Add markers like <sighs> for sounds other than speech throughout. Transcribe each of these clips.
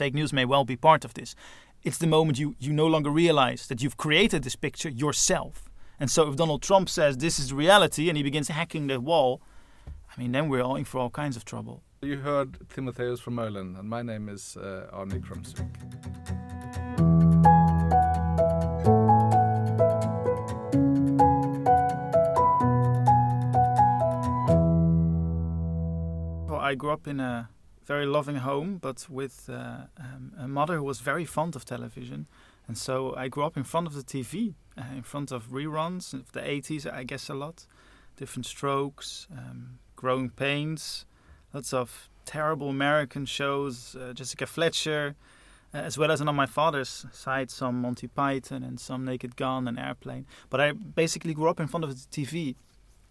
Fake news may well be part of this. It's the moment you, you no longer realize that you've created this picture yourself. And so if Donald Trump says this is reality and he begins hacking the wall, I mean, then we're all in for all kinds of trouble. You heard Timotheus Vermeulen, and my name is uh, Arne Krumsvik. I grew up in a very loving home, but with uh, um, a mother who was very fond of television. And so I grew up in front of the TV, uh, in front of reruns of the 80s, I guess a lot. Different strokes, um, growing pains, lots of terrible American shows, uh, Jessica Fletcher, uh, as well as on my father's side, some Monty Python and some Naked Gun and Airplane. But I basically grew up in front of the TV.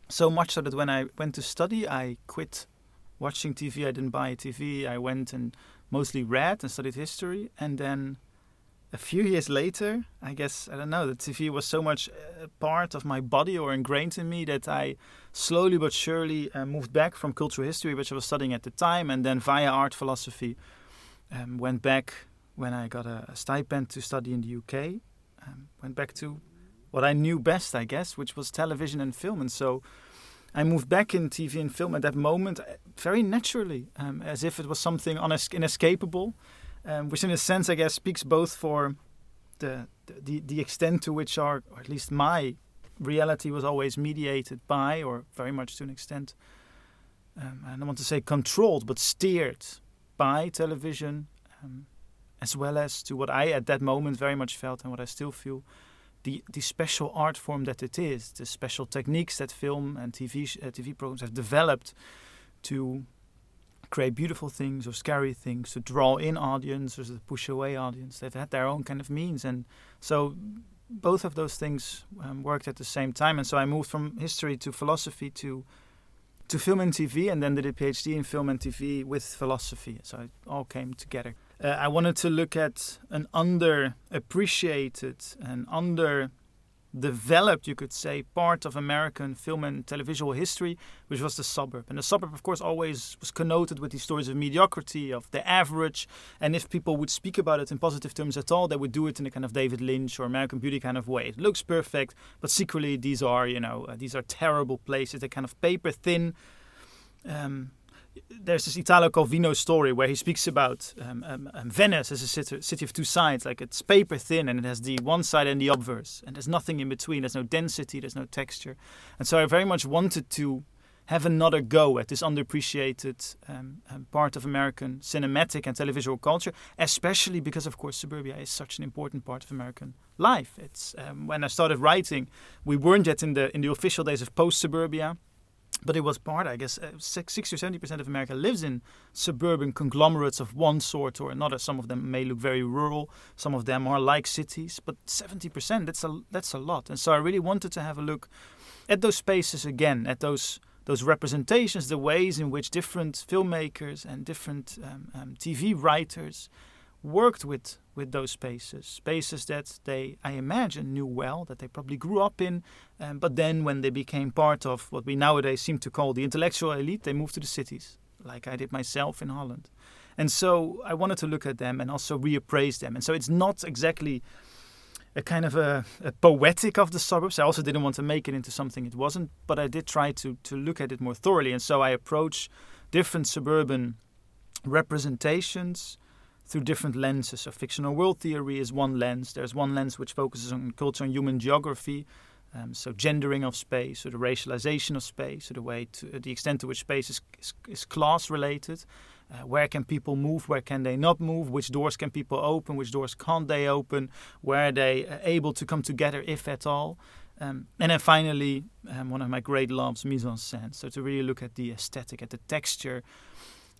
So much so that when I went to study, I quit watching TV. I didn't buy a TV. I went and mostly read and studied history. And then a few years later, I guess, I don't know, the TV was so much a part of my body or ingrained in me that I slowly but surely uh, moved back from cultural history, which I was studying at the time, and then via art philosophy, um, went back when I got a, a, stipend to study in the UK. Um, went back to what I knew best, I guess, which was television and film. And so I moved back in TV and film at that moment uh, very naturally, um, as if it was something inescapable, um, which in a sense, I guess, speaks both for the, the, the extent to which our, or at least my reality was always mediated by, or very much to an extent, um, I don't want to say controlled, but steered by television, um, as well as to what I at that moment very much felt and what I still feel the, the special art form that it is, the special techniques that film and TV, uh, TV programs have developed to create beautiful things or scary things, to draw in audience or to push away audience. They've had their own kind of means. And so both of those things um, worked at the same time. And so I moved from history to philosophy to to film and TV, and then did a PhD in film and TV with philosophy. So it all came together uh, I wanted to look at an underappreciated and underdeveloped, you could say, part of American film and televisual history, which was the suburb. And the suburb, of course, always was connoted with these stories of mediocrity, of the average. And if people would speak about it in positive terms at all, they would do it in a kind of David Lynch or American Beauty kind of way. It looks perfect, but secretly these are, you know, uh, these are terrible places. They're kind of paper thin. Um, there's this Italo Calvino story where he speaks about um, um, um, Venice as a city, of two sides, like it's paper thin and it has the one side and the obverse, and there's nothing in between. There's no density, there's no texture, and so I very much wanted to have another go at this underappreciated um, um, part of American cinematic and televisual culture, especially because, of course, suburbia is such an important part of American life. It's um, when I started writing, we weren't yet in the in the official days of post suburbia but it was part, I guess, uh, 60 or 70% of America lives in suburban conglomerates of one sort or another. Some of them may look very rural, some of them are like cities, but 70%, that's a, that's a lot. And so I really wanted to have a look at those spaces again, at those, those representations, the ways in which different filmmakers and different um, um, TV writers worked with with those spaces, spaces that they, I imagine, knew well, that they probably grew up in, um, but then when they became part of what we nowadays seem to call the intellectual elite, they moved to the cities, like I did myself in Holland. And so I wanted to look at them and also reappraise them. And so it's not exactly a kind of a, a, poetic of the suburbs. I also didn't want to make it into something it wasn't, but I did try to to look at it more thoroughly. And so I approach different suburban representations through different lenses. So, fictional world theory is one lens. There's one lens which focuses on culture and human geography. Um, so, gendering of space, or the racialization of space, or the way to uh, the extent to which space is, is, is class related. Uh, where can people move? Where can they not move? Which doors can people open? Which doors can't they open? Where are they uh, able to come together, if at all? Um, and then finally, um, one of my great loves, mise en scène. So to really look at the aesthetic, at the texture,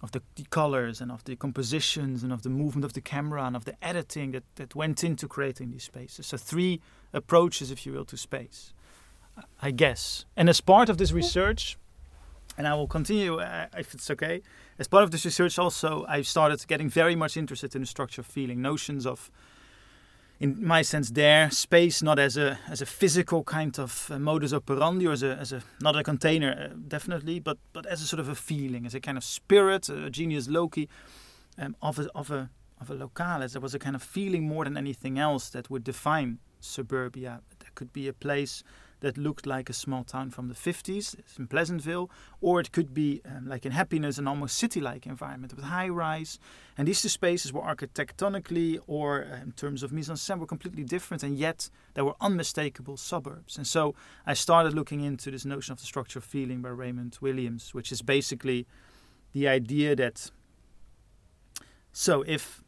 of the, the, colors and of the compositions and of the movement of the camera and of the editing that, that went into creating these spaces. So, three approaches, if you will, to space, I guess. And as part of this research, and I will continue uh, if it's okay, as part of this research, also, I started getting very much interested in the structure of feeling, notions of in my sense there space not as a as a physical kind of uh, modus operandi or as a, as a not a container uh, definitely but but as a sort of a feeling as a kind of spirit a genius loci um, of a of a of a localis. There was a kind of feeling more than anything else that would define suburbia. That could be a place that looked like a small town from the 50s in Pleasantville, or it could be um, like in Happiness, an almost city like environment with high rise. And these two spaces were architectonically or uh, in terms of mise en scène were completely different, and yet they were unmistakable suburbs. And so I started looking into this notion of the structure of feeling by Raymond Williams, which is basically the idea that so if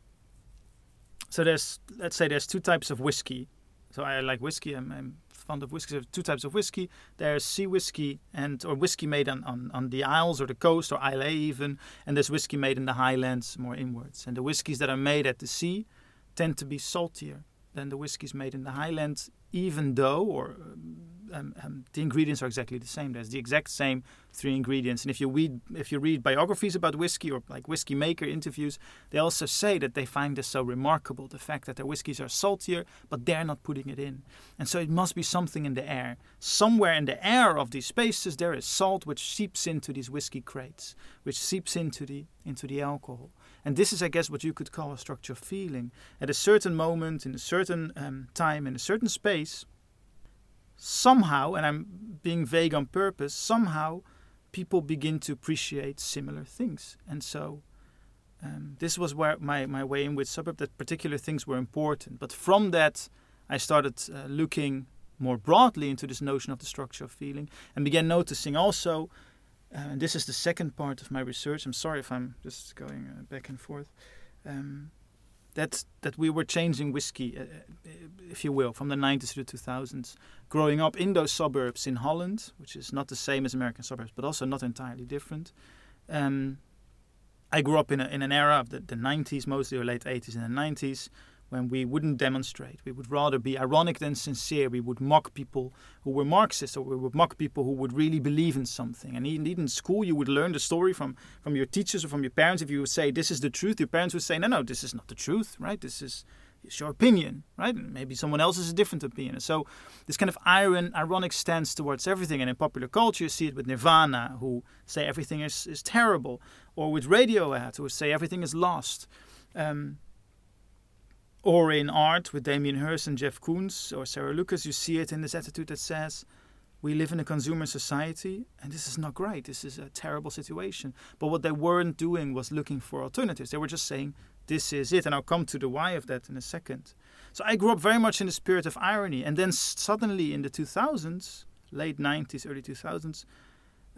so there's let's say there's two types of whiskey. So I like whiskey. I'm, I'm fond of whiskey. There's two types of whiskey. There's sea whiskey and or whiskey made on, on, on the Isles or the coast or Islay even, and there's whiskey made in the highlands more inwards. And the whiskies that are made at the sea tend to be saltier than the whiskies made in the highlands, even though or um, um, the ingredients are exactly the same. There's the exact same three ingredients. And if you read if you read biographies about whiskey or like whiskey maker interviews, they also say that they find this so remarkable, the fact that their whiskies are saltier, but they're not putting it in. And so it must be something in the air. Somewhere in the air of these spaces there is salt which seeps into these whiskey crates, which seeps into the into the alcohol. And this is, I guess, what you could call a structure of feeling. At a certain moment, in a certain um, time, in a certain space, somehow, and I'm being vague on purpose, somehow people begin to appreciate similar things. And so um, this was where my, my way in with suburb, that particular things were important. But from that, I started uh, looking more broadly into this notion of the structure of feeling and began noticing also, uh, and this is the second part of my research. I'm sorry if I'm just going uh, back and forth. Um, that that we were changing whiskey, uh, uh if you will, from the 90s to the 2000s. Growing up in those suburbs in Holland, which is not the same as American suburbs, but also not entirely different. Um, I grew up in, a, in an era of the, the 90s, mostly or late 80s and the 90s, when we wouldn't demonstrate. We would rather be ironic than sincere. We would mock people who were Marxists, or we would mock people who would really believe in something. And indeed, in school, you would learn the story from, from your teachers or from your parents. If you would say, This is the truth, your parents would say, No, no, this is not the truth, right? This is. It's your opinion, right? And maybe someone else has a different opinion. So, this kind of iron, ironic stance towards everything, and in popular culture, you see it with Nirvana, who say everything is, is terrible, or with Radiohead, who say everything is lost. Um, or in art with Damien Hirst and Jeff Koons or Sarah Lucas, you see it in this attitude that says, we live in a consumer society and this is not great. This is a terrible situation. But what they weren't doing was looking for alternatives. They were just saying, this is it. And I'll come to the why of that in a second. So I grew up very much in the spirit of irony. And then suddenly in the 2000s, late 90s, early 2000s,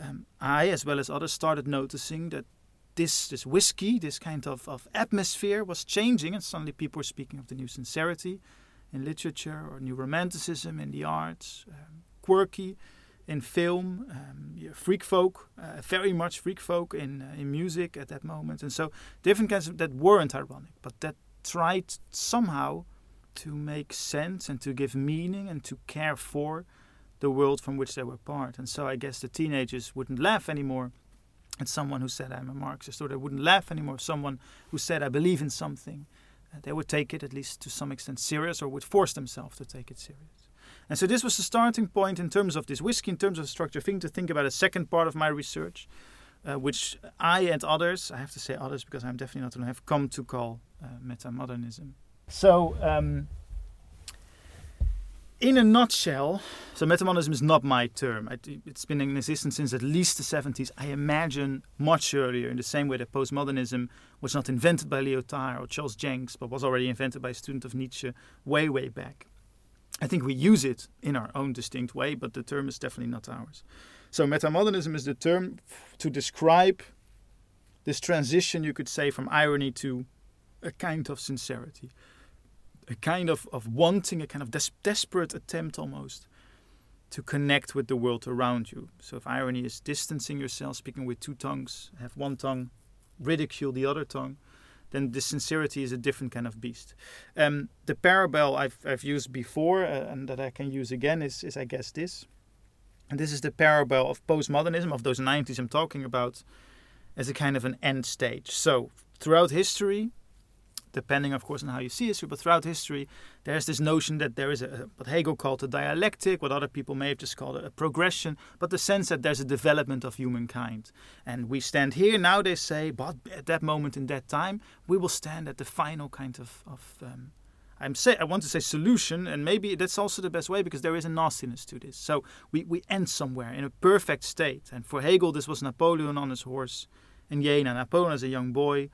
um, I, as well as others, started noticing that this this whiskey, this kind of, of atmosphere was changing, and suddenly people were speaking of the new sincerity in literature or new romanticism in the arts, um, quirky in film, um, yeah, freak folk, uh, very much freak folk in uh, in music at that moment, and so different kinds of, that weren't ironic, but that tried somehow to make sense and to give meaning and to care for the world from which they were part. And so I guess the teenagers wouldn't laugh anymore at someone who said I'm a Marxist, or they wouldn't laugh anymore. Someone who said I believe in something, uh, they would take it at least to some extent serious, or would force themselves to take it serious. And so this was the starting point in terms of this whiskey, in terms of structure. Thing to think about a second part of my research, uh, which I and others, I have to say others because I'm definitely not alone, have come to call uh, metamodernism. So. Um, in a nutshell, so metamodernism is not my term. It's been in existence since at least the 70s. I imagine much earlier, in the same way that postmodernism was not invented by Lyotard or Charles Jencks, but was already invented by a student of Nietzsche way, way back. I think we use it in our own distinct way, but the term is definitely not ours. So, metamodernism is the term to describe this transition, you could say, from irony to a kind of sincerity a kind of, of wanting, a kind of des- desperate attempt almost to connect with the world around you. So if irony is distancing yourself, speaking with two tongues, have one tongue, ridicule the other tongue, then the sincerity is a different kind of beast. Um, the parable I've, I've used before uh, and that I can use again is, is, I guess, this. And this is the parable of postmodernism, of those 90s I'm talking about, as a kind of an end stage. So throughout history, depending, of course, on how you see history. But throughout history, there's this notion that there is a, what Hegel called a dialectic, what other people may have just called a progression, but the sense that there's a development of humankind. And we stand here now, they say, but at that moment in that time, we will stand at the final kind of, of um, I'm say I want to say solution, and maybe that's also the best way because there is a nastiness to this. So we, we end somewhere in a perfect state. And for Hegel, this was Napoleon on his horse in Jena. Napoleon as a young boy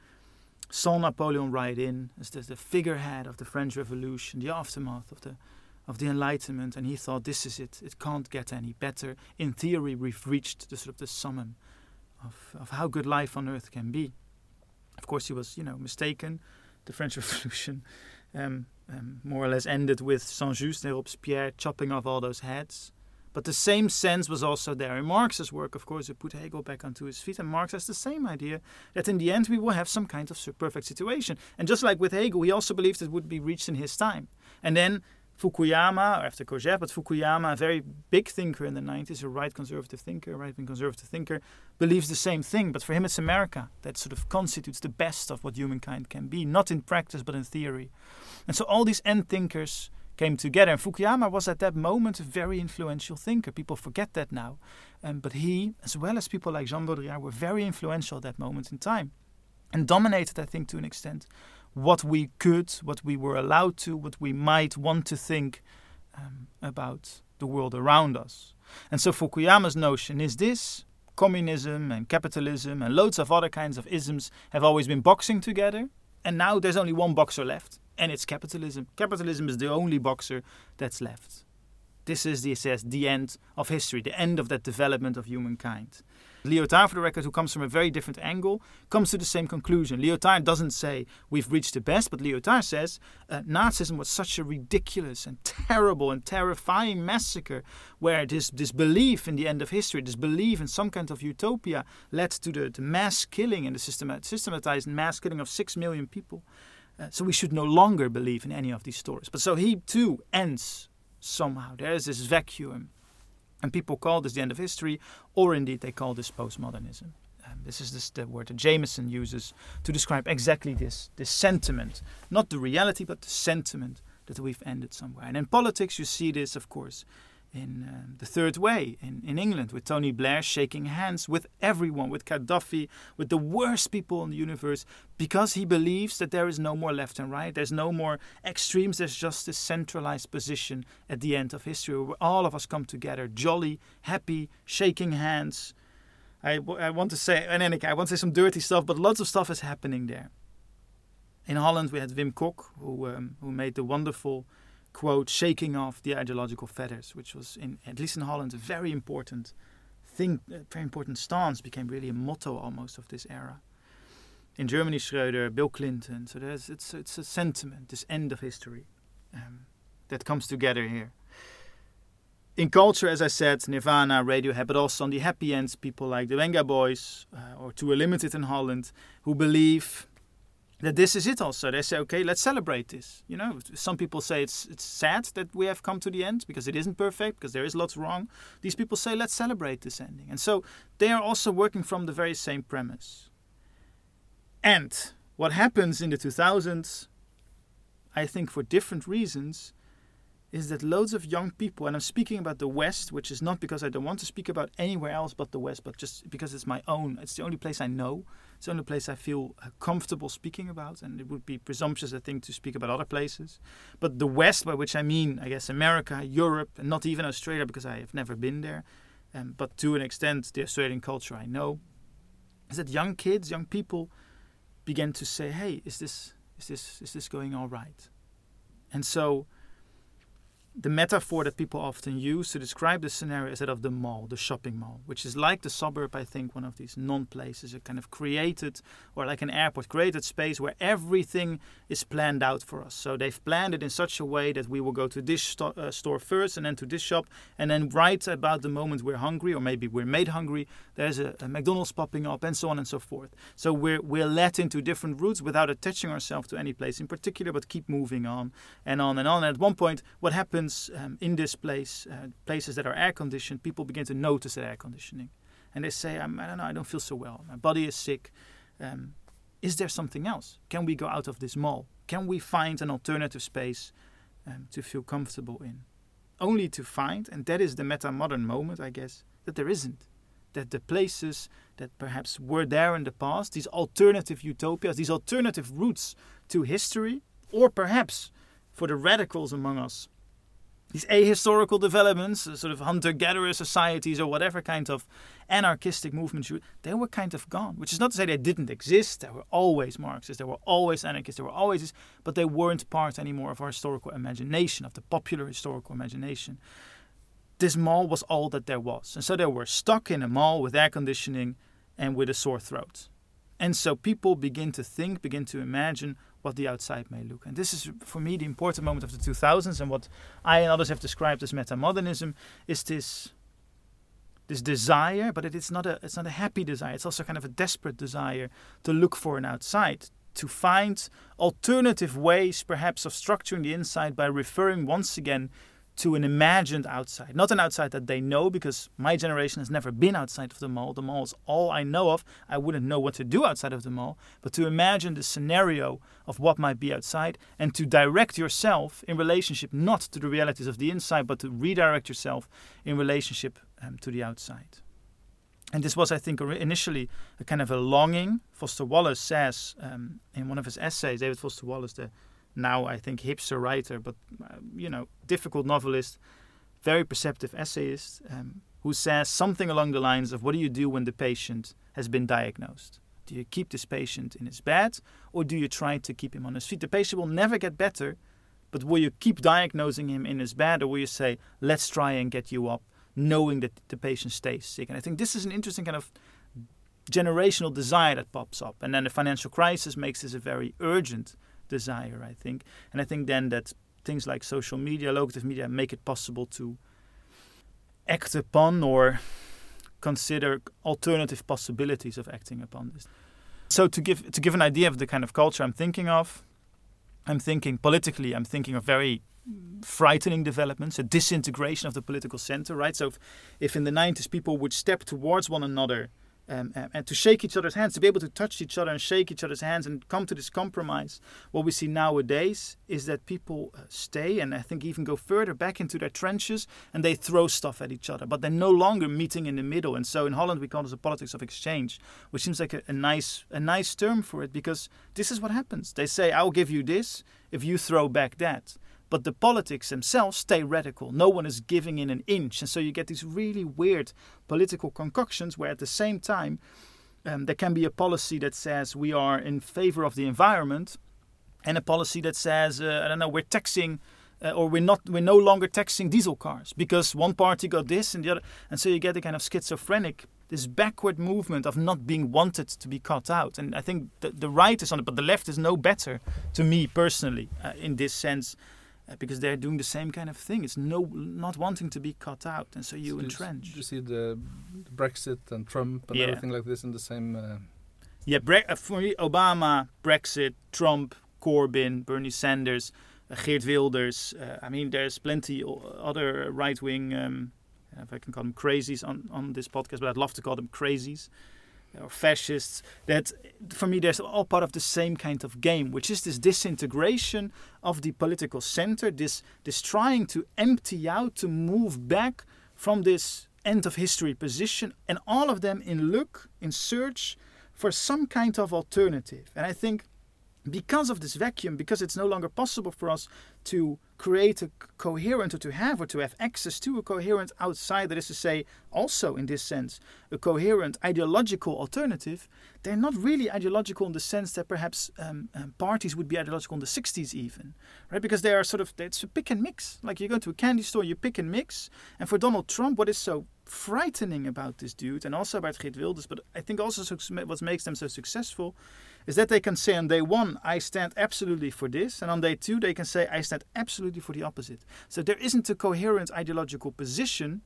saw Napoleon ride in as the, the figurehead of the French Revolution, the aftermath of the of the Enlightenment, and he thought this is it. It can't get any better. In theory, we've reached the sort of the summum of, of how good life on earth can be. Of course, he was, you know, mistaken. The French <laughs> Revolution um, um, more or less ended with Saint-Just and Robespierre chopping off all those heads. But the same sense was also there in Marx's work, of course, it put Hegel back onto his feet. And Marx has the same idea that in the end we will have some kind of perfect situation. And just like with Hegel, he also believed it would be reached in his time. And then Fukuyama, or after Kojève, but Fukuyama, a very big thinker in the 90s, a right conservative thinker, right wing conservative thinker, believes the same thing. But for him, it's America that sort of constitutes the best of what humankind can be, not in practice, but in theory. And so all these end thinkers came together. And Fukuyama was at that moment a very influential thinker. People forget that now. Um, but he, as well as people like Jean Baudrillard, were very influential at that moment in time and dominated, I think, to an extent, what we could, what we were allowed to, what we might want to think um, about the world around us. And so Fukuyama's notion is this communism and capitalism and loads of other kinds of isms have always been boxing together, and now there's only one boxer left, and it's capitalism. Capitalism is the only boxer that's left. This is, he says, the end of history, the end of that development of humankind. Lyotard, for the record, who comes from a very different angle, comes to the same conclusion. Lyotard doesn't say we've reached the best, but Lyotard says uh, Nazism was such a ridiculous and terrible and terrifying massacre where this, this belief in the end of history, this belief in some kind of utopia, led to the, the mass killing and the systematized mass killing of six million people. Uh, so we should no longer believe in any of these stories. But so he too ends somehow. There is this vacuum and people call this the end of history, or indeed they call this postmodernism. Um, this is this, the word that Jameson uses to describe exactly this, this sentiment, not the reality, but the sentiment that we've ended somewhere. And in politics, you see this, of course, in um, the third way in, in England with Tony Blair shaking hands with everyone, with Gaddafi, with the worst people in the universe, because he believes that there is no more left and right, there's no more extremes, there's just this centralized position at the end of history where all of us come together, jolly, happy, shaking hands. I, I want to say, and Anneke, I want to say some dirty stuff, but lots of stuff is happening there. In Holland, we had Wim Kok, who, um, who made the wonderful quote, shaking off the ideological fetters, which was, in, at least in Holland, a very important thing, a very important stance, became really a motto almost of this era. In Germany, Schröder, Bill Clinton. So there's, it's, it's a sentiment, this end of history, um, that comes together here. In culture, as I said, Nirvana, Radiohead, but also on the happy ends, people like the Venga Boys, uh, or 2 Unlimited in Holland, who believe that this is it also. They say okay let's celebrate this. You know some people say it's it's sad that we have come to the end because it isn't perfect because there is lots wrong. These people say let's celebrate this ending. And so they are also working from the very same premise. And what happens in the 2000s i think for different reasons is that loads of young people, and I'm speaking about the West, which is not because I don't want to speak about anywhere else but the West, but just because it's my own. It's the only place I know. It's the only place I feel uh, comfortable speaking about, and it would be presumptuous, I think, to speak about other places. But the West, by which I mean, I guess, America, Europe, and not even Australia, because I have never been there, um, but to an extent, the Australian culture I know, is that young kids, young people, begin to say, "Hey, is this is this is this going all right?" And so the metaphor that people often use to describe the scenario is that of the mall, the shopping mall, which is like the suburb, I think, one of these non places, a kind of created, or like an airport, created space where everything is planned out for us. So they've planned it in such a way that we will go to this sto- uh, store first and then to this shop, and then right about the moment we're hungry, or maybe we're made hungry, there's a, a McDonald's popping up, and so on and so forth. So we're, we're led into different routes without attaching ourselves to any place in particular, but keep moving on and on and on. And at one point, what happens um, in this place, uh, places that are air conditioned, people begin to notice that air conditioning. And they say, I'm, I do not know, I don't feel so well. My body is sick. Um, is there something else? Can we go out of this mall? Can we find an alternative space um, to feel comfortable in? Only to find, and that is the meta modern moment, I guess, that there isn't. That the places that perhaps were there in the past, these alternative utopias, these alternative routes to history, or perhaps for the radicals among us, these ahistorical developments, uh, sort of hunter-gatherer societies or whatever kind of anarchistic movements, they were kind of gone. Which is not to say they didn't exist. There were always Marxists, there were always anarchists, there were always, this, but they weren't part anymore of our historical imagination, of the popular historical imagination. This mall was all that there was, and so they were stuck in a mall with air conditioning and with a sore throat. And so people begin to think, begin to imagine what the outside may look. And this is, for me, the important moment of the 2000s, and what I and others have described as metamodernism is this this desire, but it is not a it's not a happy desire. It's also kind of a desperate desire to look for an outside, to find alternative ways, perhaps, of structuring the inside by referring once again to an imagined outside. Not an outside that they know, because my generation has never been outside of the mall. The mall is all I know of. I wouldn't know what to do outside of the mall. But to imagine the scenario of what might be outside and to direct yourself in relationship not to the realities of the inside, but to redirect yourself in relationship um, to the outside. And this was, I think, initially a kind of a longing. Foster Wallace says um, in one of his essays, David Foster Wallace, the now I think hipster writer, but uh, you know, difficult novelist, very perceptive essayist, um, who says something along the lines of, "What do you do when the patient has been diagnosed? Do you keep this patient in his bed, or do you try to keep him on his feet? The patient will never get better, but will you keep diagnosing him in his bed, or will you say, let's try and get you up, knowing that the patient stays sick?" And I think this is an interesting kind of generational desire that pops up, and then the financial crisis makes this a very urgent desire, I think. And I think then that things like social media, locative media, make it possible to act upon or consider alternative possibilities of acting upon this. So to give to give an idea of the kind of culture I'm thinking of, I'm thinking politically, I'm thinking of very frightening developments, a disintegration of the political center, right? So if, if in the 90s people would step towards one another um, um, and to shake each other's hands, to be able to touch each other and shake each other's hands and come to this compromise. What we see nowadays is that people uh, stay and I think even go further back into their trenches and they throw stuff at each other, but they're no longer meeting in the middle. And so in Holland we call this a politics of exchange, which seems like a, a nice a nice term for it because this is what happens. They say, "I'll give you this if you throw back that." But the politics themselves stay radical. No one is giving in an inch. And so you get these really weird political concoctions where at the same time um, there can be a policy that says we are in favor of the environment and a policy that says, uh, I don't know, we're taxing. Uh, or we're not we're no longer taxing diesel cars because one party got this and the other and so you get a kind of schizophrenic this backward movement of not being wanted to be cut out and i think the, the right is on it but the left is no better to me personally uh, in this sense because they're doing the same kind of thing. It's no not wanting to be cut out, and so you so entrench. You, you see the Brexit and Trump and yeah. everything like this in the same. Uh... Yeah, Bre uh, for me, Obama, Brexit, Trump, Corbyn, Bernie Sanders, uh, Geert Wilders. Uh, I mean, there's plenty other right wing. Um, if I can call them crazies on, on this podcast, but I'd love to call them crazies or fascists that for me they're all part of the same kind of game which is this disintegration of the political center this this trying to empty out to move back from this end of history position and all of them in look in search for some kind of alternative. And i think because of this vacuum, because it's no longer possible for us to create a coherent or to have or to have access to a coherent outside, that is to say, also in this sense, a coherent ideological alternative, they're not really ideological in the sense that perhaps um, um, parties would be ideological in the 60s, even, right? Because they are sort of, it's a pick and mix. Like you go to a candy store, you pick and mix. And for Donald Trump, what is so frightening about this dude, and also about Geert Wilders, but I think also what makes them so successful is that they can say on day one, I stand absolutely for this, and on day two, they can say, I stand absolutely for the opposite. So there isn't a coherent ideological position,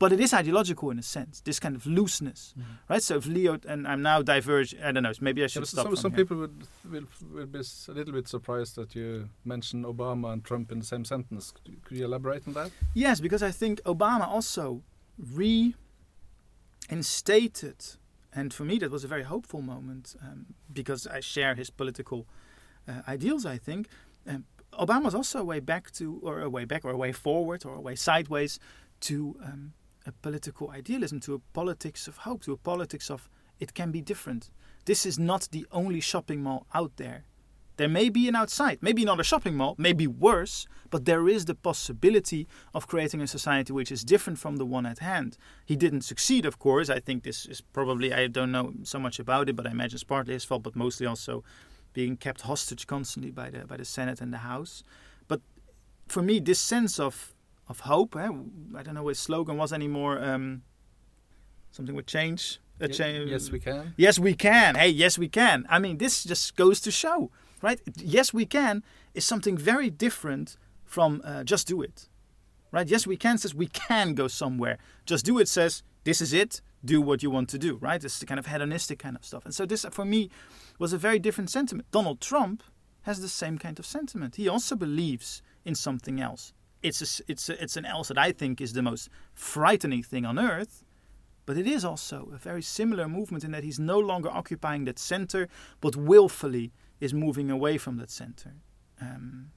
but it is ideological in a sense, this kind of looseness, mm-hmm. right? So if Leo, and I'm now diverge, I don't know, maybe I should yeah, stop. Some, some people would will, will be a little bit surprised that you mention Obama and Trump in the same sentence. Could you elaborate on that? Yes, because I think Obama also reinstated and for me, that was a very hopeful moment um, because I share his political uh, ideals. I think um, Obama was also a way back to, or a way back, or a way forward, or a way sideways to um, a political idealism, to a politics of hope, to a politics of it can be different. This is not the only shopping mall out there. There may be an outside, maybe not a shopping mall, maybe worse, but there is the possibility of creating a society which is different from the one at hand. He didn't succeed, of course. I think this is probably, I don't know so much about it, but I imagine it's partly his fault, but mostly also being kept hostage constantly by the, by the Senate and the House. But for me, this sense of, of hope, eh, I don't know what his slogan was anymore, um, something with change. A change. Yes, we can. Yes, we can. Hey, yes, we can. I mean, this just goes to show right? Yes, we can is something very different from uh, just do it, right? Yes, we can says we can go somewhere. Just do it says this is it. Do what you want to do, right? This is the kind of hedonistic kind of stuff. And so this, for me, was a very different sentiment. Donald Trump has the same kind of sentiment. He also believes in something else. It's a, it's a, it's an else that I think is the most frightening thing on earth. But it is also a very similar movement in that he's no longer occupying that center, but willfully is moving away from that center. Um,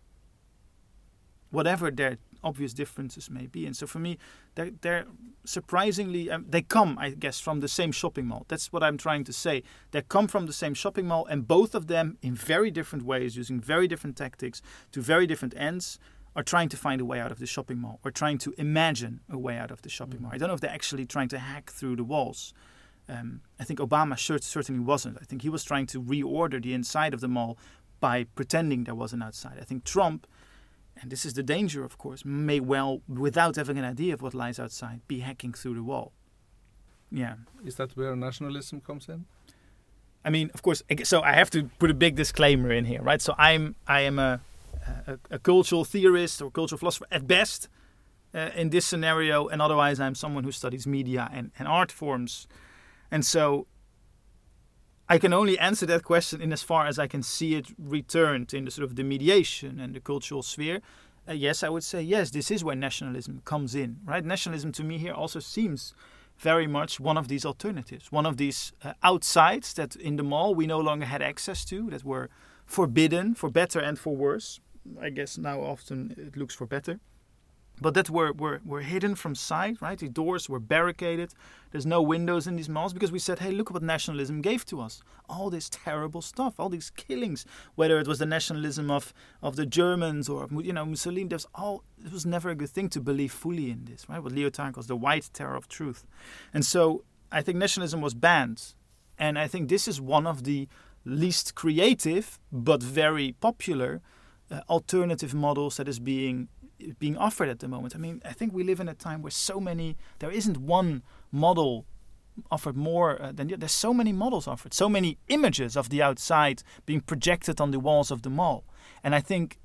whatever their obvious differences may be. And so for me, they're, they're surprisingly, um, they come, I guess, from the same shopping mall. That's what I'm trying to say. They come from the same shopping mall, and both of them, in very different ways, using very different tactics to very different ends, are trying to find a way out of the shopping mall or trying to imagine a way out of the shopping mm-hmm. mall. I don't know if they're actually trying to hack through the walls. Um, I think Obama certainly wasn't. I think he was trying to reorder the inside of the mall by pretending there was an outside. I think Trump, and this is the danger, of course, may well, without having an idea of what lies outside, be hacking through the wall. Yeah. Is that where nationalism comes in? I mean, of course. So I have to put a big disclaimer in here, right? So I'm I am a a, a cultural theorist or cultural philosopher at best uh, in this scenario, and otherwise I'm someone who studies media and, and art forms and so I can only answer that question in as far as I can see it returned in the sort of the mediation and the cultural sphere. Uh, yes, I would say yes. This is where nationalism comes in, right? Nationalism to me here also seems very much one of these alternatives, one of these uh, outsides that in the mall we no longer had access to, that were forbidden for better and for worse. I guess now often it looks for better but that were, were, were hidden from sight, right? The doors were barricaded. There's no windows in these malls because we said, hey, look what nationalism gave to us. All this terrible stuff, all these killings, whether it was the nationalism of, of the Germans or, you know, Mussolini, there's all, it was never a good thing to believe fully in this, right? What Leo Lyotard calls the white terror of truth. And so I think nationalism was banned. And I think this is one of the least creative but very popular uh, alternative models that is being being offered at the moment. I mean, I think we live in a time where so many there isn't one model offered more uh, than there's so many models offered, so many images of the outside being projected on the walls of the mall, and I think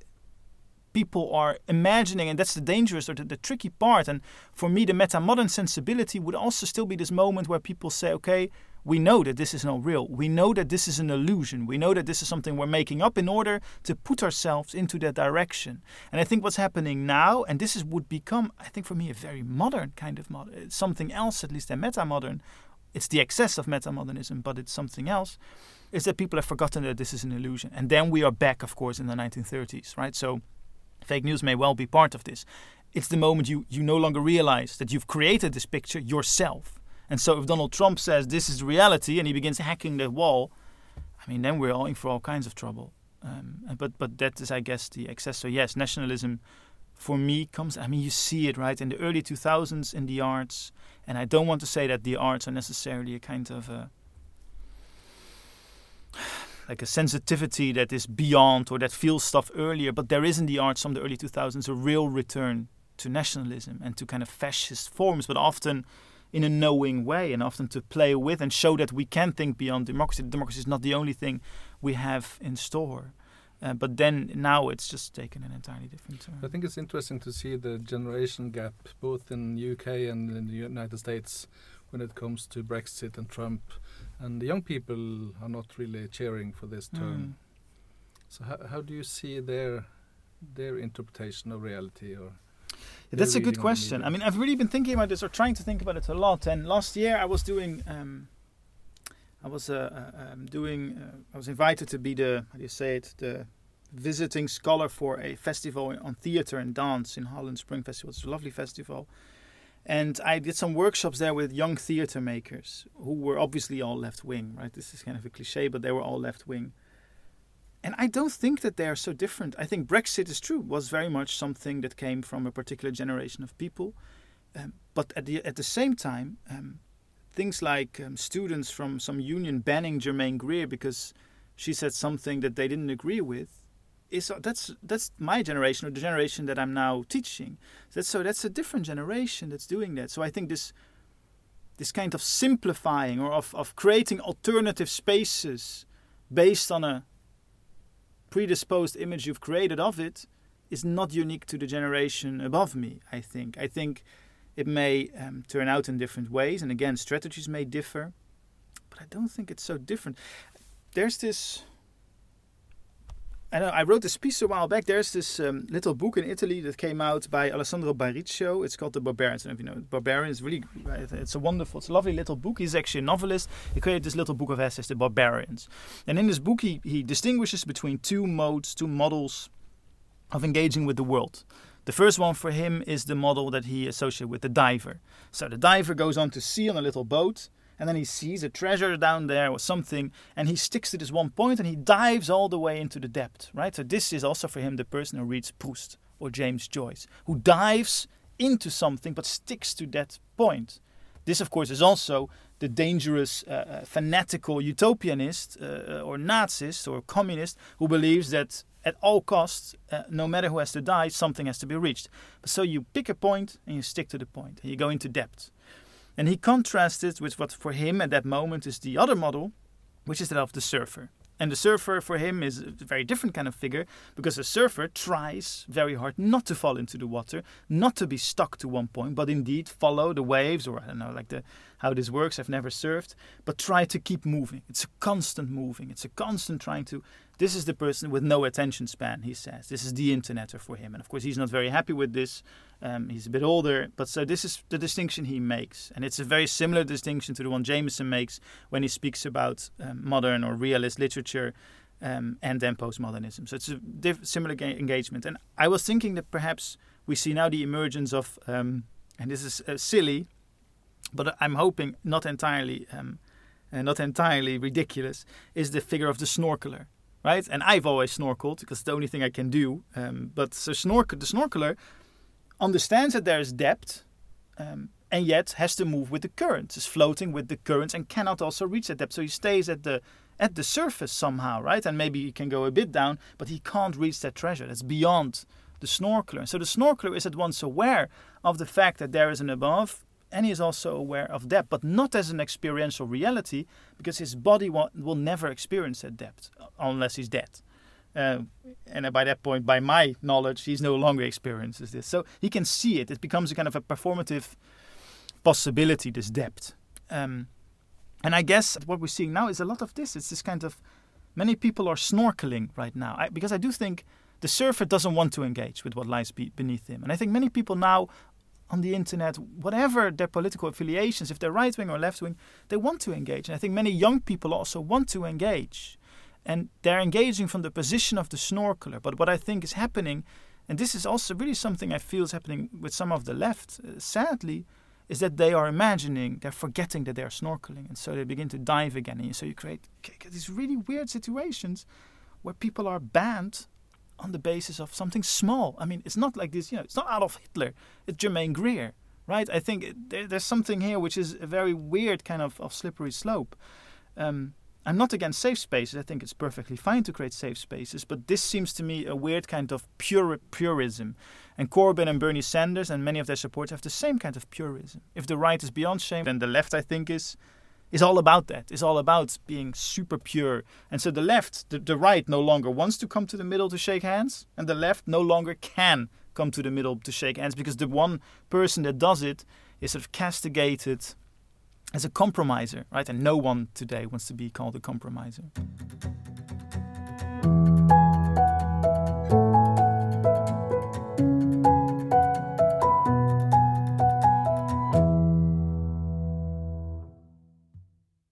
people are imagining, and that's the dangerous or the, the tricky part. And for me, the meta modern sensibility would also still be this moment where people say, okay, we know that this is not real. We know that this is an illusion. We know that this is something we're making up in order to put ourselves into that direction. And I think what's happening now, and this is, would become, I think for me, a very modern kind of modern, uh, something else at least than meta modern. It's the excess of meta modernism, but it's something else. Is that people have forgotten that this is an illusion. And then we are back, of course, in the 1930s, right? So fake news may well be part of this. It's the moment you, you no longer realize that you've created this picture yourself and so if Donald Trump says this is reality and he begins hacking the wall, I mean, then we're all in for all kinds of trouble. Um, but but that is, I guess, the excess. So yes, nationalism for me comes. I mean, you see it right in the early 2000s in the arts, and I don't want to say that the arts are necessarily a kind of a, <sighs> like a sensitivity that is beyond or that feels stuff earlier. But there is in the arts from the early 2000s a real return to nationalism and to kind of fascist forms, but often in a knowing way and often to play with and show that we can think beyond democracy. Democracy is not the only thing we have in store. Uh, but then now it's just taken an entirely different turn. I think it's interesting to see the generation gap both in UK and in the United States when it comes to Brexit and Trump, and the young people are not really cheering for this turn. Mm. So how, how do you see their their interpretation of reality or that's a good question. I mean, I've really been thinking about this or trying to think about it a lot. And last year I was doing um, I was uh, uh, um, doing. Uh, I was invited to be the how do you say it the visiting scholar for a festival on theater and dance in Holland Spring Festival. It's a lovely festival. And I did some workshops there with young theater makers who were obviously all left wing, right? This is kind of a cliche, but they were all left wing. And I don't think that they are so different. I think Brexit is true, was very much something that came from a particular generation of people. Um, but at the, at the same time, um, things like um, students from some union banning Germaine Greer because she said something that they didn't agree with is that's that's my generation or the generation that I'm now teaching. That's so that's a different generation that's doing that. So I think this this kind of simplifying or of, of creating alternative spaces based on a predisposed image you've created of it is not unique to the generation above me, I think. I think it may um, turn out in different ways, and again, strategies may differ, but I don't think it's so different. There's this I know I wrote this piece a while back. There's this um, little book in Italy that came out by Alessandro Baricco. It's called The Barbarians. And if you know, Barbarians really, it's a wonderful, it's a lovely little book. He's actually a novelist. He created this little book of essays, The Barbarians. And in this book, he, he distinguishes between two modes, two models of engaging with the world. The first one for him is the model that he associated with the diver. So the diver goes on to sea on a little boat and then he sees a treasure down there or something, and he sticks to this one point and he dives all the way into the depth, right? So this is also for him the person who reads Proust or James Joyce, who dives into something but sticks to that point. This, of course, is also the dangerous, uh, uh, fanatical utopianist uh, or Nazist or communist who believes that at all costs, uh, no matter who has to die, something has to be reached. So you pick a point and you stick to the point and you go into depth. And he contrasted with what for him at that moment is the other model, which is that of the surfer. And the surfer for him is a very different kind of figure because a surfer tries very hard not to fall into the water, not to be stuck to one point, but indeed follow the waves, or I don't know, like the how this works. I've never surfed, but try to keep moving. It's a constant moving. It's a constant trying to this is the person with no attention span, he says. This is the interneter for him. And of course, he's not very happy with this. Um, he's a bit older. But so this is the distinction he makes. And it's a very similar distinction to the one Jameson makes when he speaks about um, modern or realist literature um, and then postmodernism. So it's a diff- similar ga- engagement. And I was thinking that perhaps we see now the emergence of, um, and this is uh, silly, but I'm hoping not entirely. Um, uh, not entirely ridiculous, is the figure of the snorkeler right? And I've always snorkeled because it's the only thing I can do. Um, but so the snorkeler understands that there is depth, um, and yet has to move with the current. Is floating with the currents and cannot also reach that depth. So he stays at the at the surface somehow, right? And maybe he can go a bit down, but he can't reach that treasure. That's beyond the snorkeler. So the snorkeler is at once aware of the fact that there is an above and he is also aware of depth, but not as an experiential reality, because his body will, will never experience that depth unless he's dead. Uh, and by that point, by my knowledge, he's no longer experiences this. So he can see it. It becomes a kind of a performative possibility, this depth. Um, and I guess what we're seeing now is a lot of this. It's this kind of many people are snorkeling right now, I, because I do think the surfer doesn't want to engage with what lies be beneath him. And I think many people now on the internet, whatever their political affiliations, if they're right wing or left wing, they want to engage. And I think many young people also want to engage. And they're engaging from the position of the snorkeler. But what I think is happening, and this is also really something I feel is happening with some of the left, uh, sadly, is that they are imagining, they're forgetting that they're snorkeling. And so they begin to dive again. And so you create these really weird situations where people are banned on the basis of something small. I mean, it's not like this, you know, it's not Adolf Hitler, it's Germaine Greer, right? I think there, there's something here which is a very weird kind of, of slippery slope. Um, I'm not against safe spaces. I think it's perfectly fine to create safe spaces, but this seems to me a weird kind of pure purism. And Corbyn and Bernie Sanders and many of their supporters have the same kind of purism. If the right is beyond shame, then the left, I think, is is all about that. It's all about being super pure. And so the left, the, the right no longer wants to come to the middle to shake hands, and the left no longer can come to the middle to shake hands because the one person that does it is sort of castigated as a compromiser, right? And no one today wants to be called a compromiser.